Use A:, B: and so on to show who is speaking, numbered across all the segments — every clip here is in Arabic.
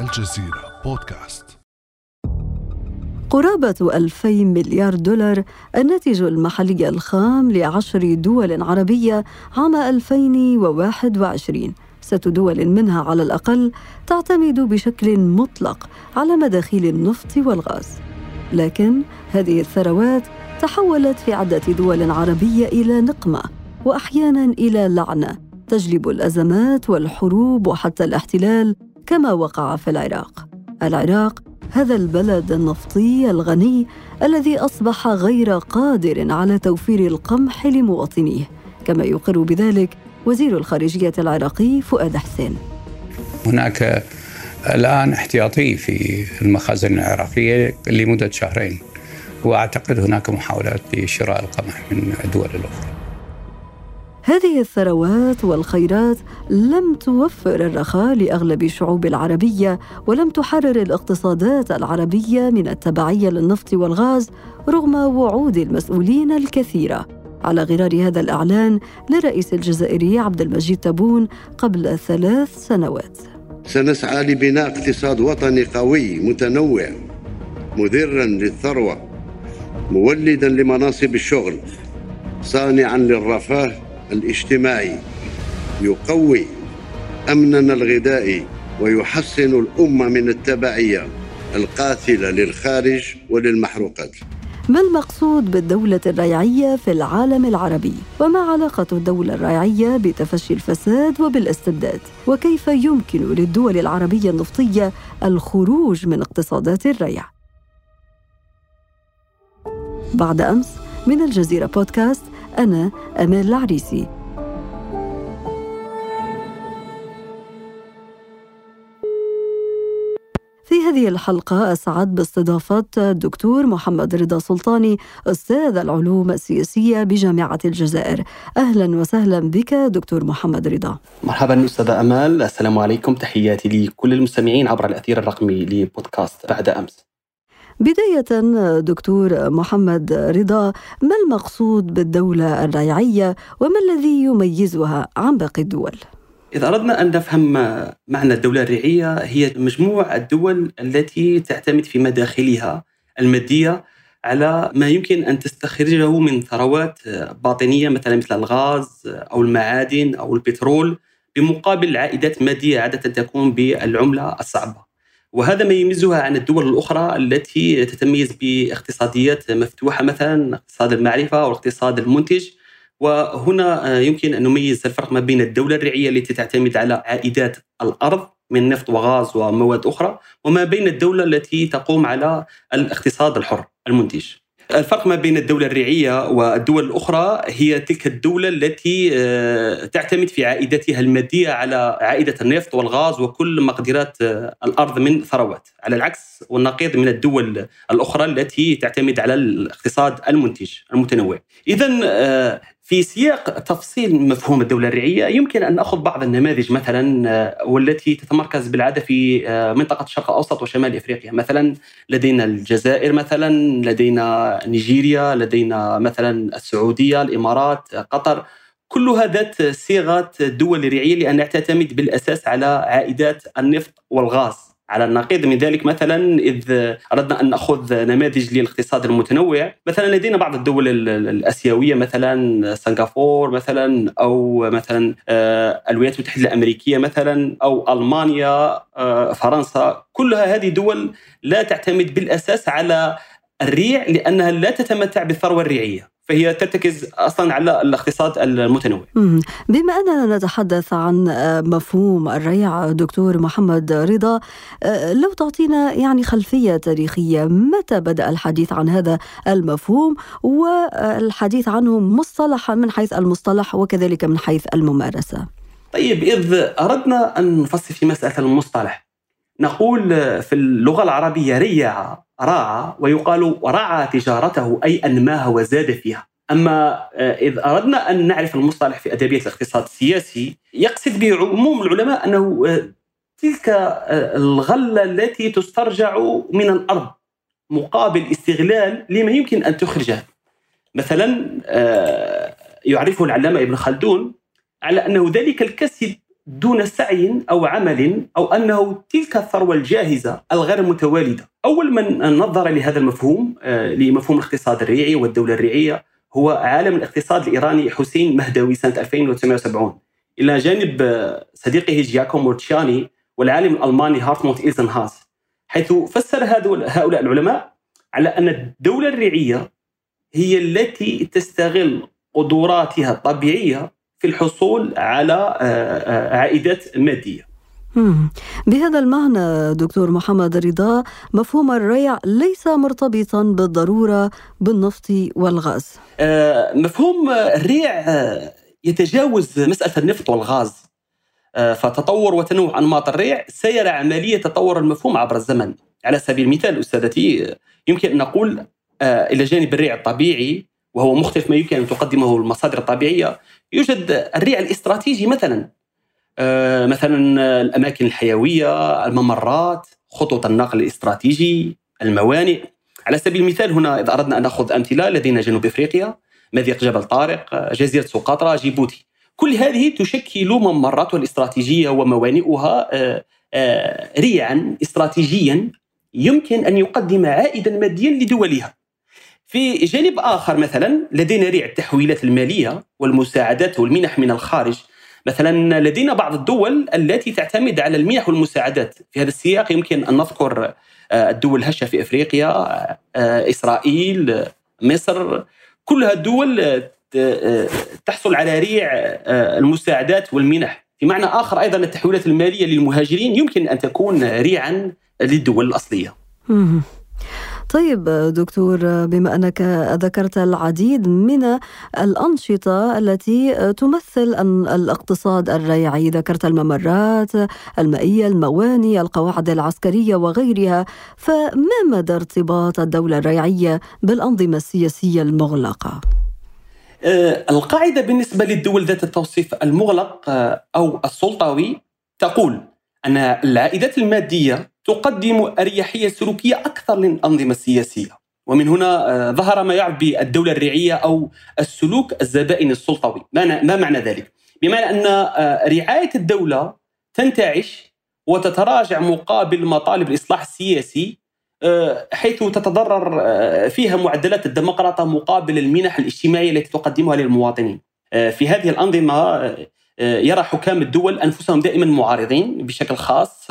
A: الجزيرة بودكاست.
B: قرابة 2000 مليار دولار الناتج المحلي الخام لعشر دول عربية عام 2021 ست دول منها على الأقل تعتمد بشكل مطلق على مداخيل النفط والغاز. لكن هذه الثروات تحولت في عدة دول عربية إلى نقمة وأحيانا إلى لعنة تجلب الأزمات والحروب وحتى الاحتلال كما وقع في العراق. العراق هذا البلد النفطي الغني الذي أصبح غير قادر على توفير القمح لمواطنيه كما يقر بذلك وزير الخارجية العراقي فؤاد حسين.
C: هناك الآن احتياطي في المخازن العراقية لمدة شهرين وأعتقد هناك محاولات لشراء القمح من الدول الأخرى.
B: هذه الثروات والخيرات لم توفر الرخاء لأغلب الشعوب العربية ولم تحرر الاقتصادات العربية من التبعية للنفط والغاز رغم وعود المسؤولين الكثيرة. على غرار هذا الإعلان للرئيس الجزائري عبد المجيد تبون قبل ثلاث سنوات.
D: سنسعى لبناء اقتصاد وطني قوي متنوع مدرا للثروة مولدا لمناصب الشغل صانعا للرفاه الاجتماعي يقوي أمننا الغذائي ويحسن الأمة من التبعية القاتلة للخارج وللمحروقات
B: ما المقصود بالدولة الريعية في العالم العربي؟ وما علاقة الدولة الريعية بتفشي الفساد وبالاستبداد؟ وكيف يمكن للدول العربية النفطية الخروج من اقتصادات الريع؟ بعد أمس من الجزيرة بودكاست أنا أمال العريسي. في هذه الحلقة أسعد باستضافة الدكتور محمد رضا سلطاني أستاذ العلوم السياسية بجامعة الجزائر. أهلا وسهلا بك دكتور محمد رضا.
E: مرحبا أستاذة أمال. السلام عليكم. تحياتي لكل المستمعين عبر الأثير الرقمي لبودكاست بعد أمس.
B: بداية دكتور محمد رضا ما المقصود بالدولة الريعية وما الذي يميزها عن باقي الدول؟
E: إذا أردنا أن نفهم معنى الدولة الريعية هي مجموع الدول التي تعتمد في مداخلها المادية على ما يمكن أن تستخرجه من ثروات باطنية مثلا مثل الغاز أو المعادن أو البترول بمقابل عائدات مادية عادة تكون بالعملة الصعبة وهذا ما يميزها عن الدول الأخرى التي تتميز باقتصاديات مفتوحة مثلا اقتصاد المعرفة أو الاقتصاد المنتج. وهنا يمكن أن نميز الفرق ما بين الدولة الريعية التي تعتمد على عائدات الأرض من نفط وغاز ومواد أخرى وما بين الدولة التي تقوم على الاقتصاد الحر المنتج. الفرق ما بين الدولة الريعية والدول الأخرى هي تلك الدولة التي آه، تعتمد في عائدتها المادية على عائدة النفط والغاز وكل مقدرات آه، الأرض من ثروات. على العكس والنقيض من الدول الأخرى التي تعتمد على الاقتصاد المنتج المتنوع. إذا آه، في سياق تفصيل مفهوم الدولة الريعية يمكن أن نأخذ بعض النماذج مثلا آه، والتي تتمركز بالعادة في آه، منطقة الشرق الأوسط وشمال إفريقيا. مثلا لدينا الجزائر مثلا لدينا نيجيريا لدينا مثلا السعودية الإمارات قطر. كلها ذات صيغة دول ريعية لأنها تعتمد بالأساس على عائدات النفط والغاز. على النقيض من ذلك مثلا إذ أردنا أن نأخذ نماذج للاقتصاد المتنوع مثلا لدينا بعض الدول الآسيوية مثلا سنغافور مثلا أو مثلا آه، الولايات المتحدة الأمريكية مثلا أو ألمانيا آه، فرنسا. كلها هذه دول لا تعتمد بالأساس على الريع لأنها لا تتمتع بالثروة الريعية. فهي ترتكز أصلا على الاقتصاد المتنوع.
B: بما أننا نتحدث عن آه، مفهوم الريع دكتور محمد رضا آه، لو تعطينا يعني خلفية تاريخية متى بدأ الحديث عن هذا المفهوم والحديث عنه مصطلحا من حيث المصطلح وكذلك من حيث الممارسة.
E: طيب إذ أردنا أن نفصل في مسألة المصطلح نقول في اللغة العربية ريع راعى ويقال رعى تجارته أي أنماها وزاد فيها. أما آه، إذ أردنا أن نعرف المصطلح في أدبية الاقتصاد السياسي يقصد به عموم العلماء أنه آه، تلك آه، الغلة التي تسترجع من الأرض مقابل استغلال لما يمكن أن تخرجه. مثلا يعرفه العلامة ابن خلدون على أنه ذلك الكسب دون سعي أو عمل أو أنه تلك الثروة الجاهزة الغير متوالدة. أول من نظر لهذا المفهوم آه، لمفهوم الاقتصاد الريعي والدولة الريعية هو عالم الاقتصاد الإيراني حسين مهدوي سنة 1970 إلى جانب آه، صديقه جياكو مورتشاني والعالم الألماني هارتموت ايزنهاس حيث فسر هؤلاء العلماء على أن الدولة الريعية هي التي تستغل قدراتها الطبيعية في الحصول على آه، آه، عائدات مادية.
B: بهذا المعنى دكتور محمد رضا مفهوم الريع ليس مرتبطا بالضرورة بالنفط والغاز.
E: آه، مفهوم الريع يتجاوز مسألة النفط والغاز. فتطور وتنوع أنماط الريع سير عملية تطور المفهوم عبر الزمن. على سبيل المثال أستاذتي يمكن أن نقول إلى جانب الريع الطبيعي وهو مختلف ما يمكن أن تقدمه المصادر الطبيعية يوجد الريع الاستراتيجي مثلا. آه، مثلا الأماكن الحيوية الممرات خطوط النقل الاستراتيجي الموانئ. على سبيل المثال هنا إذا أردنا أن نأخذ أمثلة لدينا جنوب إفريقيا مضيق جبل طارق جزيرة سقطرى جيبوتي. كل هذه تشكل ممراتها الاستراتيجية وموانئها آه، آه، ريعا استراتيجيا يمكن أن يقدم عائدا ماديا لدولها. في جانب آخر مثلا لدينا ريع التحويلات المالية والمساعدات والمنح من الخارج. مثلا لدينا بعض الدول التي تعتمد على المنح والمساعدات. في هذا السياق يمكن أن نذكر آه، الدول الهشة في إفريقيا آه، إسرائيل مصر. كلها دول آه، تحصل على ريع المساعدات والمنح. في معنى آخر أيضا التحويلات المالية للمهاجرين يمكن أن تكون ريعا للدول الأصلية.
B: طيب دكتور بما أنك ذكرت العديد من الأنشطة التي تمثل الاقتصاد الريعي ذكرت الممرات المائية المواني القواعد العسكرية وغيرها فما مدى ارتباط الدولة الريعية بالأنظمة السياسية المغلقة؟
E: أه، القاعدة بالنسبة للدول ذات التوصيف المغلق أو السلطوي تقول أن العائدات المادية تقدم أريحية سلوكية أكثر للأنظمة السياسية. ومن هنا آه، ظهر ما يعرف بالدولة الريعية أو السلوك الزبائن السلطوي. ما معنى ذلك؟ بمعنى أن آه، رعاية الدولة تنتعش وتتراجع مقابل مطالب الإصلاح السياسي آه، حيث تتضرر فيها معدلات الديمقراطية مقابل المنح الاجتماعية التي تقدمها للمواطنين. في هذه الأنظمة يرى حكام الدول أنفسهم دائما معارضين بشكل خاص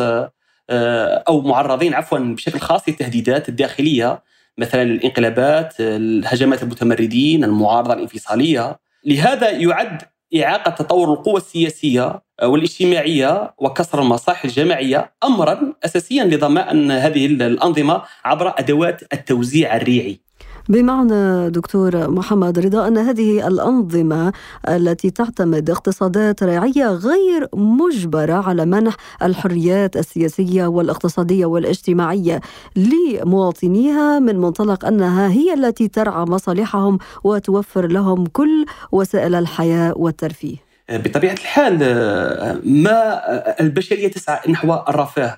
E: أو معرضين عفوا بشكل خاص للتهديدات الداخلية مثلا الانقلابات الهجمات المتمردين المعارضة الانفصالية. لهذا يعد إعاقة تطور القوى السياسية والاجتماعية وكسر المصالح الجماعية أمرا أساسيا لضمان هذه الأنظمة عبر أدوات التوزيع الريعي.
B: بمعنى دكتور محمد رضا أن هذه الأنظمة التي تعتمد اقتصادات ريعية غير مجبرة على منح الحريات السياسية والاقتصادية والاجتماعية لمواطنيها من منطلق أنها هي التي ترعى مصالحهم وتوفر لهم كل وسائل الحياة والترفيه.
E: بطبيعة الحال ما البشرية تسعى نحو الرفاه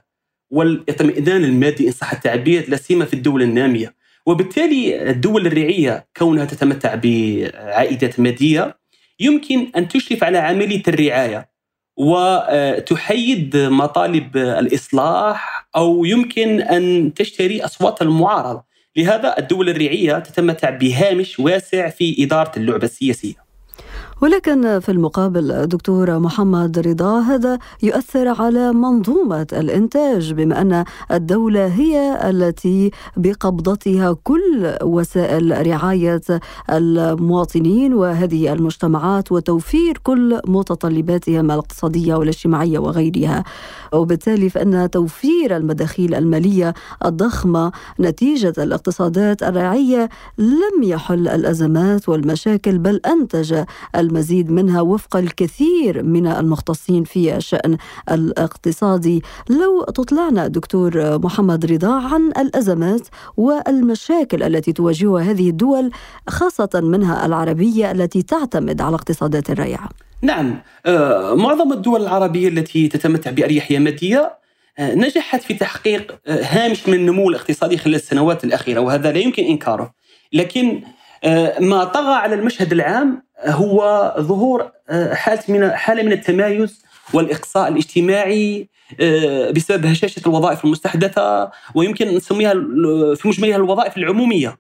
E: والإطمئنان المادي إن صح التعبير لا سيما في الدول النامية. وبالتالي الدول الريعيه كونها تتمتع بعائدات مادية يمكن أن تشرف على عملية الرعاية وتحيد مطالب الإصلاح أو يمكن أن تشتري أصوات المعارضة. لهذا الدول الريعيه تتمتع بهامش واسع في إدارة اللعبة السياسية.
B: ولكن في المقابل دكتور محمد رضا هذا يؤثر على منظومة الإنتاج بما أن الدولة هي التي بقبضتها كل وسائل رعاية المواطنين وهذه المجتمعات وتوفير كل متطلباتهم الاقتصادية والاجتماعية وغيرها. وبالتالي فإن توفير المداخيل المالية الضخمة نتيجة الاقتصادات الرعية لم يحل الأزمات والمشاكل بل أنتج المزيد منها وفق الكثير من المختصين في الشأن الاقتصادي. لو تطلعنا دكتور محمد رضا عن الأزمات والمشاكل التي تواجهها هذه الدول خاصة منها العربية التي تعتمد على اقتصادات الريعة
E: نعم آه، معظم الدول العربية التي تتمتع بأريحية مادية آه، نجحت في تحقيق آه، هامش من النمو الاقتصادي خلال السنوات الأخيرة وهذا لا يمكن إنكاره. لكن ما طغى على المشهد العام هو ظهور حالة من حالة من التمايز والإقصاء الاجتماعي آه، بسبب هشاشة الوظائف المستحدثة ويمكن نسميها في مجملها الوظائف العمومية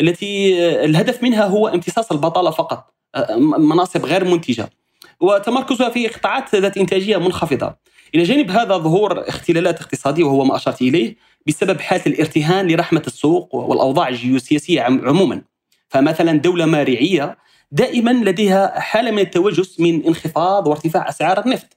E: التي آه، الهدف منها هو امتصاص البطالة فقط آه، مناصب غير منتجة وتمركزها في قطاعات ذات إنتاجية منخفضة. إلى جانب هذا ظهور اختلالات اقتصادية وهو ما أشرت إليه بسبب حالة الارتهان لرحمة السوق والأوضاع الجيوسياسية عموما. فمثلا دولة مارعية دائما لديها حالة من التوجس من انخفاض وارتفاع أسعار النفط.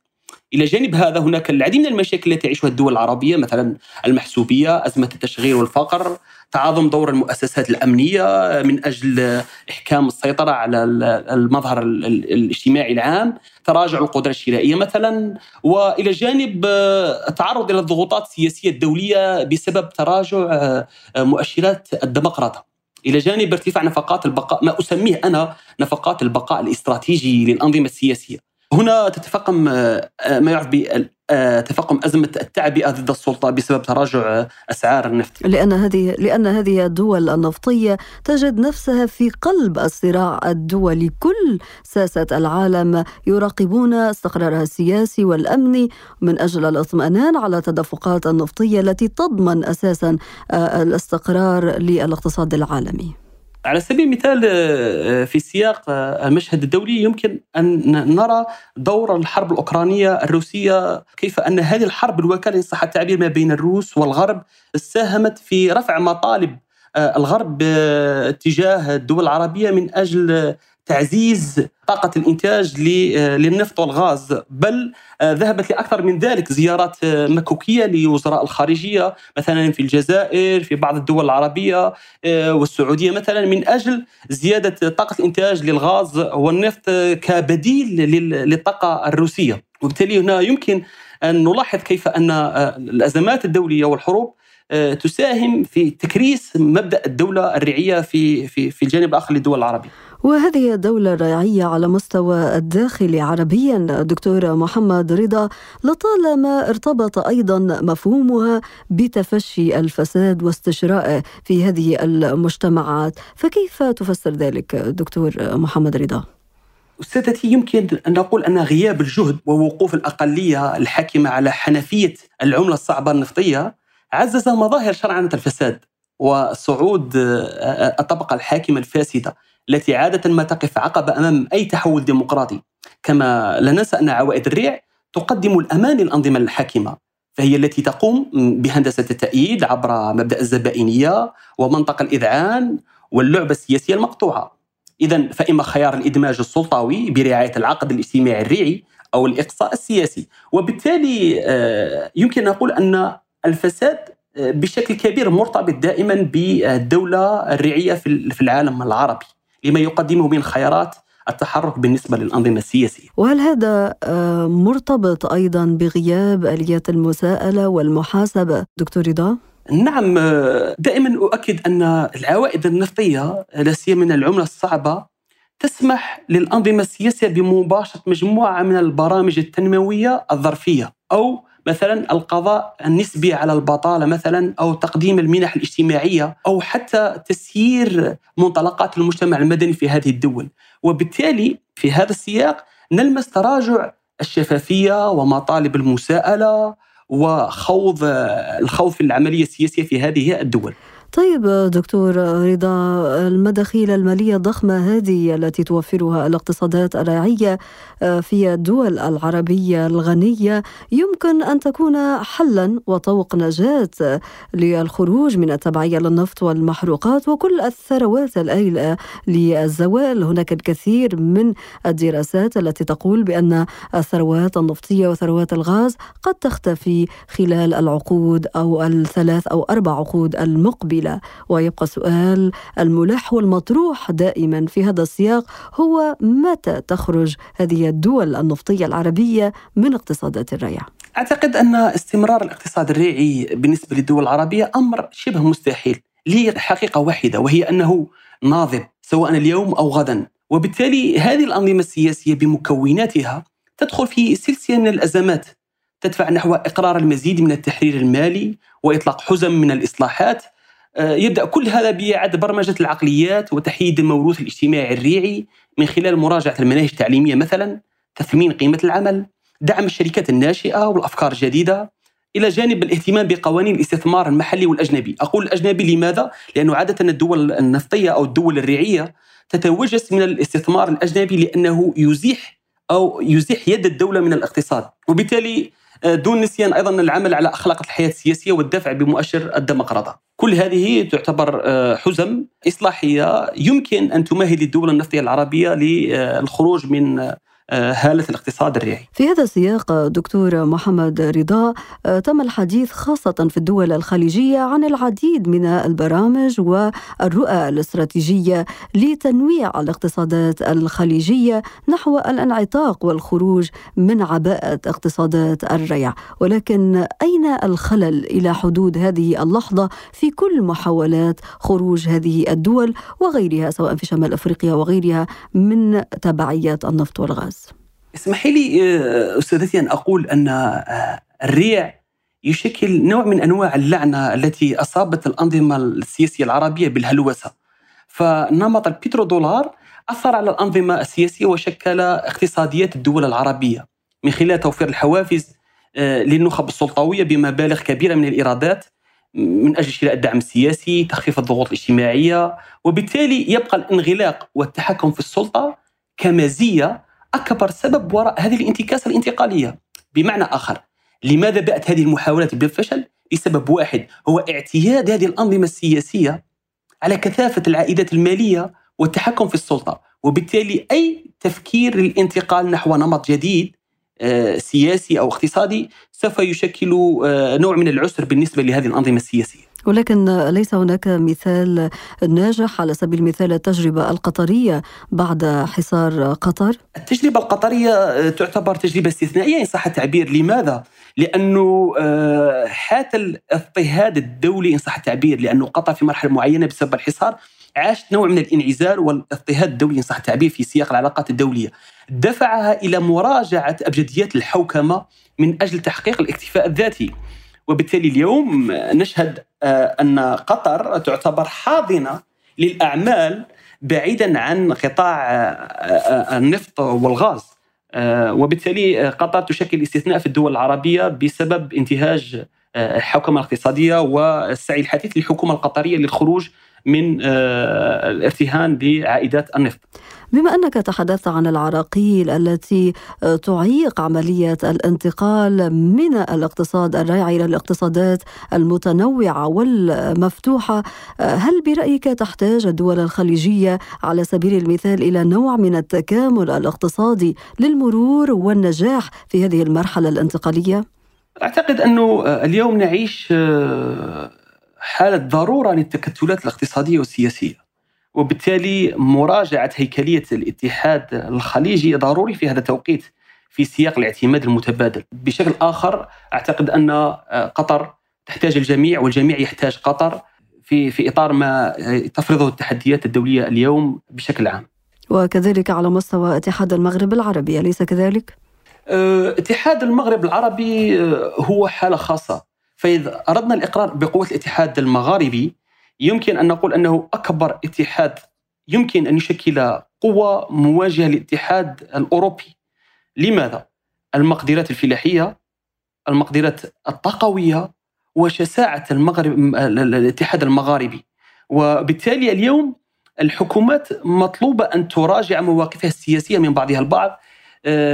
E: إلى جانب هذا هناك العديد من المشاكل التي تعيشها الدول العربية مثلا المحسوبية، أزمة التشغيل والفقر، تعاظم دور المؤسسات الأمنية من أجل إحكام السيطرة على المظهر الاجتماعي العام، تراجع القدرة الشرائية مثلا، وإلى جانب التعرض إلى الضغوطات السياسية الدولية بسبب تراجع مؤشرات الديمقراطه. إلى جانب ارتفاع نفقات البقاء ما أسميه أنا نفقات البقاء الاستراتيجي للأنظمة السياسية. هنا تتفاقم آه، ما يعرف بتفاقم أزمة التعبئة ضد السلطة بسبب تراجع أسعار النفط.
B: لأن هذه لأن هذه الدول النفطية تجد نفسها في قلب الصراع الدولي. كل ساسة العالم يراقبون استقرارها السياسي والأمني من أجل الاطمئنان على التدفقات النفطية التي تضمن أساسا آه، الاستقرار للاقتصاد العالمي.
E: على سبيل المثال آه، في سياق آه، المشهد الدولي يمكن أن نرى دور الحرب الأوكرانية الروسية كيف أن هذه الحرب الوكاله ان صح التعبير ما بين الروس والغرب ساهمت في رفع مطالب آه، الغرب تجاه الدول العربية من أجل تعزيز طاقة الإنتاج للنفط والغاز. بل آه، ذهبت لأكثر من ذلك زيارات آه، مكوكية لوزراء الخارجية مثلا في الجزائر في بعض الدول العربية آه، والسعودية مثلا من أجل زيادة طاقة الإنتاج للغاز والنفط كبديل للطاقة الروسية. وبالتالي هنا يمكن أن نلاحظ كيف أن الأزمات الدولية والحروب تساهم في تكريس مبدأ الدولة الريعيه في في في الجانب الآخر للدول العربية.
B: وهذه الدولة الريعية على مستوى الداخل عربيا دكتور محمد رضا لطالما ارتبط أيضا مفهومها بتفشي الفساد واستشرائه في هذه المجتمعات فكيف تفسر ذلك دكتور محمد رضا؟
E: أستاذتي يمكن أن نقول أن غياب الجهد ووقوف الأقلية الحاكمة على حنفية العملة الصعبة النفطية عزز مظاهر شرعنة الفساد وصعود الطبقة الحاكمة الفاسدة التي عادة ما تقف عقبة أمام أي تحول ديمقراطي. كما لا ننسى أن عوائد الريع تقدم الأمان للأنظمة الحاكمة فهي التي تقوم بهندسة التأييد عبر مبدأ الزبائنية ومنطق الإذعان واللعبة السياسية المقطوعة. إذا فإما خيار الإدماج السلطوي برعاية العقد الاجتماعي الريعي أو الإقصاء السياسي. وبالتالي آه، يمكن أن نقول أن الفساد آه، بشكل كبير مرتبط دائما بالدولة الريعية في العالم العربي لما يقدمه من خيارات التحرك بالنسبة للأنظمة السياسية
B: وهل هذا آه، مرتبط أيضا بغياب آليات المساءلة والمحاسبة دكتور رضا؟
E: نعم آه، دائما أؤكد أن العوائد النفطية لا سيما من العملة الصعبة تسمح للأنظمة السياسية بمباشرة مجموعة من البرامج التنموية الظرفية أو مثلا القضاء النسبي على البطالة مثلا أو تقديم المنح الاجتماعية أو حتى تسيير منطلقات المجتمع المدني في هذه الدول. وبالتالي في هذا السياق نلمس تراجع الشفافية ومطالب المساءلة وخوض الخوض في العملية السياسية في هذه الدول.
B: طيب دكتور رضا المداخيل المالية الضخمة هذه التي توفرها الاقتصادات الراعية آه، في الدول العربية الغنية يمكن أن تكون حلا وطوق نجاة للخروج من التبعية للنفط والمحروقات وكل الثروات الآيلة للزوال. هناك الكثير من الدراسات التي تقول بأن الثروات النفطية وثروات الغاز قد تختفي خلال العقود أو الثلاث أو أربع عقود المقبلة. قبيلة ويبقى السؤال الملح والمطروح دائما في هذا السياق هو متى تخرج هذه الدول النفطية العربية من اقتصادات الريع؟
E: أعتقد أن استمرار الاقتصاد الريعي بالنسبة للدول العربية أمر شبه مستحيل لحقيقة واحدة وهي أنه ناضب سواء اليوم أو غدا. وبالتالي هذه الأنظمة السياسية بمكوناتها تدخل في سلسلة من الأزمات. تدفع نحو إقرار المزيد من التحرير المالي وإطلاق حزم من الإصلاحات آه، يبدأ كل هذا بإعادة برمجة العقليات وتحييد الموروث الاجتماعي الريعي من خلال مراجعة المناهج التعليمية مثلا تثمين قيمة العمل دعم الشركات الناشئة والأفكار الجديدة إلى جانب الاهتمام بقوانين الاستثمار المحلي والأجنبي أقول الأجنبي لماذا؟ لأنه عادة الدول النفطية أو الدول الريعية تتوجس من الاستثمار الأجنبي لأنه يزيح أو يزيح يد الدولة من الاقتصاد وبالتالي آه، دون نسيان أيضا العمل على أخلاق الحياة السياسية والدفع بمؤشر الديمقراطه. كل هذه تعتبر آه، حزم إصلاحية يمكن أن تمهد الدول النفطية العربية للخروج من آه، هالة الاقتصاد الريعي.
B: في هذا السياق دكتور محمد رضا آه، تم الحديث خاصة في الدول الخليجية عن العديد من البرامج والرؤى الاستراتيجية لتنويع الاقتصادات الخليجية نحو الانعتاق والخروج من عباءة اقتصادات الريع. ولكن أين الخلل إلى حدود هذه اللحظة في كل محاولات خروج هذه الدول وغيرها سواء في شمال أفريقيا وغيرها من تبعيات النفط والغاز؟
E: اسمحي لي آه، أستاذتي أن أقول أن آه، الريع يشكل نوع من أنواع اللعنة التي أصابت الأنظمة السياسية العربية بالهلوسة. فنمط البترودولار أثر على الأنظمة السياسية وشكل اقتصاديات الدول العربية من خلال توفير الحوافز آه، للنخب السلطوية بمبالغ كبيرة من الإيرادات من أجل شراء الدعم السياسي، تخفيف الضغوط الاجتماعية، وبالتالي يبقى الانغلاق والتحكم في السلطة كمزية أكبر سبب وراء هذه الانتكاسة الانتقالية. بمعنى آخر لماذا بأت هذه المحاولات بالفشل؟ لسبب واحد هو اعتياد هذه الأنظمة السياسية على كثافة العائدات المالية والتحكم في السلطة. وبالتالي أي تفكير للانتقال نحو نمط جديد آه، سياسي أو اقتصادي سوف يشكل آه، نوع من العسر بالنسبة لهذه الأنظمة السياسية.
B: ولكن ليس هناك مثال ناجح على سبيل المثال التجربة القطرية بعد حصار قطر؟
E: التجربة القطرية تعتبر تجربة استثنائية إن صح التعبير لماذا؟ لأنه آه، حات الاضطهاد الدولي إن صح التعبير لأنه قطر في مرحلة معينة بسبب الحصار عاشت نوع من الانعزال والاضطهاد الدولي إن صح التعبير في سياق العلاقات الدولية دفعها إلى مراجعة أبجديات الحوكمة من أجل تحقيق الاكتفاء الذاتي وبالتالي اليوم نشهد آه، أن قطر تعتبر حاضنة للأعمال بعيدا عن قطاع آه، آه، النفط والغاز. وبالتالي قطر تشكل استثناء في الدول العربية بسبب انتهاج الحوكمه الاقتصادية والسعي الحثيث للحكومة القطرية للخروج من الإرتهان بعائدات النفط.
B: بما أنك تحدثت عن العراقيل التي آه، تعيق عملية الانتقال من الاقتصاد الريعي إلى الاقتصادات المتنوعة والمفتوحة آه، هل برأيك تحتاج الدول الخليجية على سبيل المثال إلى نوع من التكامل الاقتصادي للمرور والنجاح في هذه المرحلة الانتقالية
E: أعتقد أنه آه، اليوم نعيش حالة ضرورة للتكتلات الاقتصادية والسياسية وبالتالي مراجعة هيكلية الاتحاد الخليجي ضروري في هذا التوقيت في سياق الاعتماد المتبادل بشكل آخر أعتقد أن قطر تحتاج الجميع والجميع يحتاج قطر في في إطار ما تفرضه التحديات الدولية اليوم بشكل عام.
B: وكذلك على مستوى اتحاد المغرب العربي أليس كذلك؟
E: أه، اتحاد المغرب العربي هو حالة خاصة فاذا أردنا الإقرار بقوة الاتحاد المغاربي يمكن أن نقول أنه أكبر اتحاد يمكن أن يشكل قوة مواجهة للاتحاد الأوروبي. لماذا؟ المقدرات الفلاحية، المقدرات الطاقوية وشساعة المغرب الاتحاد المغاربي. وبالتالي اليوم الحكومات مطلوبة أن تراجع مواقفها السياسية من بعضها البعض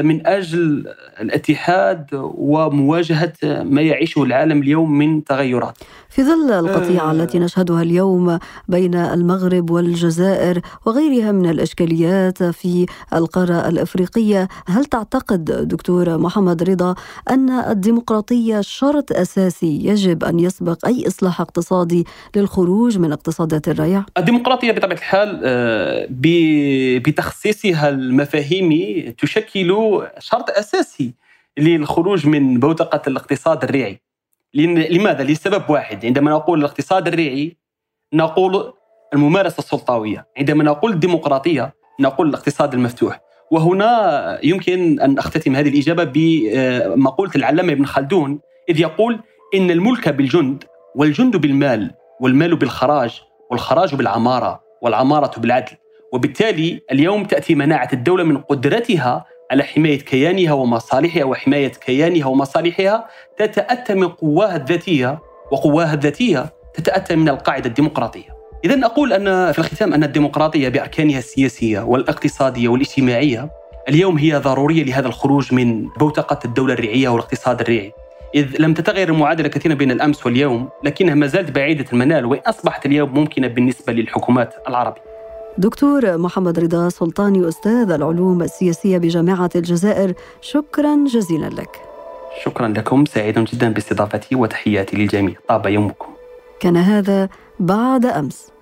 E: من أجل الاتحاد ومواجهة ما يعيشه العالم اليوم من تغيرات.
B: في ظل القطيعة أه التي نشهدها اليوم بين المغرب والجزائر وغيرها من الإشكاليات في القارة الأفريقية، هل تعتقد دكتور محمد رضا أن الديمقراطية شرط أساسي يجب أن يسبق أي إصلاح اقتصادي للخروج من اقتصادات الريع؟
E: الديمقراطية بطبيعة الحال آه، بتخصيصها المفاهيمي تشكل يشكل شرط أساسي للخروج من بوتقة الاقتصاد الريعي. لماذا؟ لسبب واحد. عندما نقول الاقتصاد الريعي نقول الممارسة السلطوية. عندما نقول الديمقراطية نقول الاقتصاد المفتوح. وهنا يمكن أن أختتم هذه الإجابة بمقولة العلامة ابن خلدون إذ يقول إن الملك بالجند والجند بالمال والمال بالخراج والخراج بالعمارة والعمارة بالعدل. وبالتالي اليوم تأتي مناعة الدولة من قدرتها على حماية كيانها ومصالحها وحماية كيانها ومصالحها تتأتى من قواها الذاتية وقواها الذاتية تتأتى من القاعدة الديمقراطية. إذا أقول أن في الختام أن الديمقراطية بأركانها السياسية والاقتصادية والاجتماعية اليوم هي ضرورية لهذا الخروج من بوتقة الدولة الريعية والاقتصاد الريعي. إذ لم تتغير المعادلة كثيرا بين الأمس واليوم لكنها ما زالت بعيدة المنال وإن أصبحت اليوم ممكنة بالنسبة للحكومات العربية.
B: دكتور محمد رضا سلطاني أستاذ العلوم السياسية بجامعة الجزائر شكرا جزيلا لك.
E: شكرا لكم سعيد جدا باستضافتي وتحياتي للجميع. طاب يومكم.
B: كان هذا بعد أمس.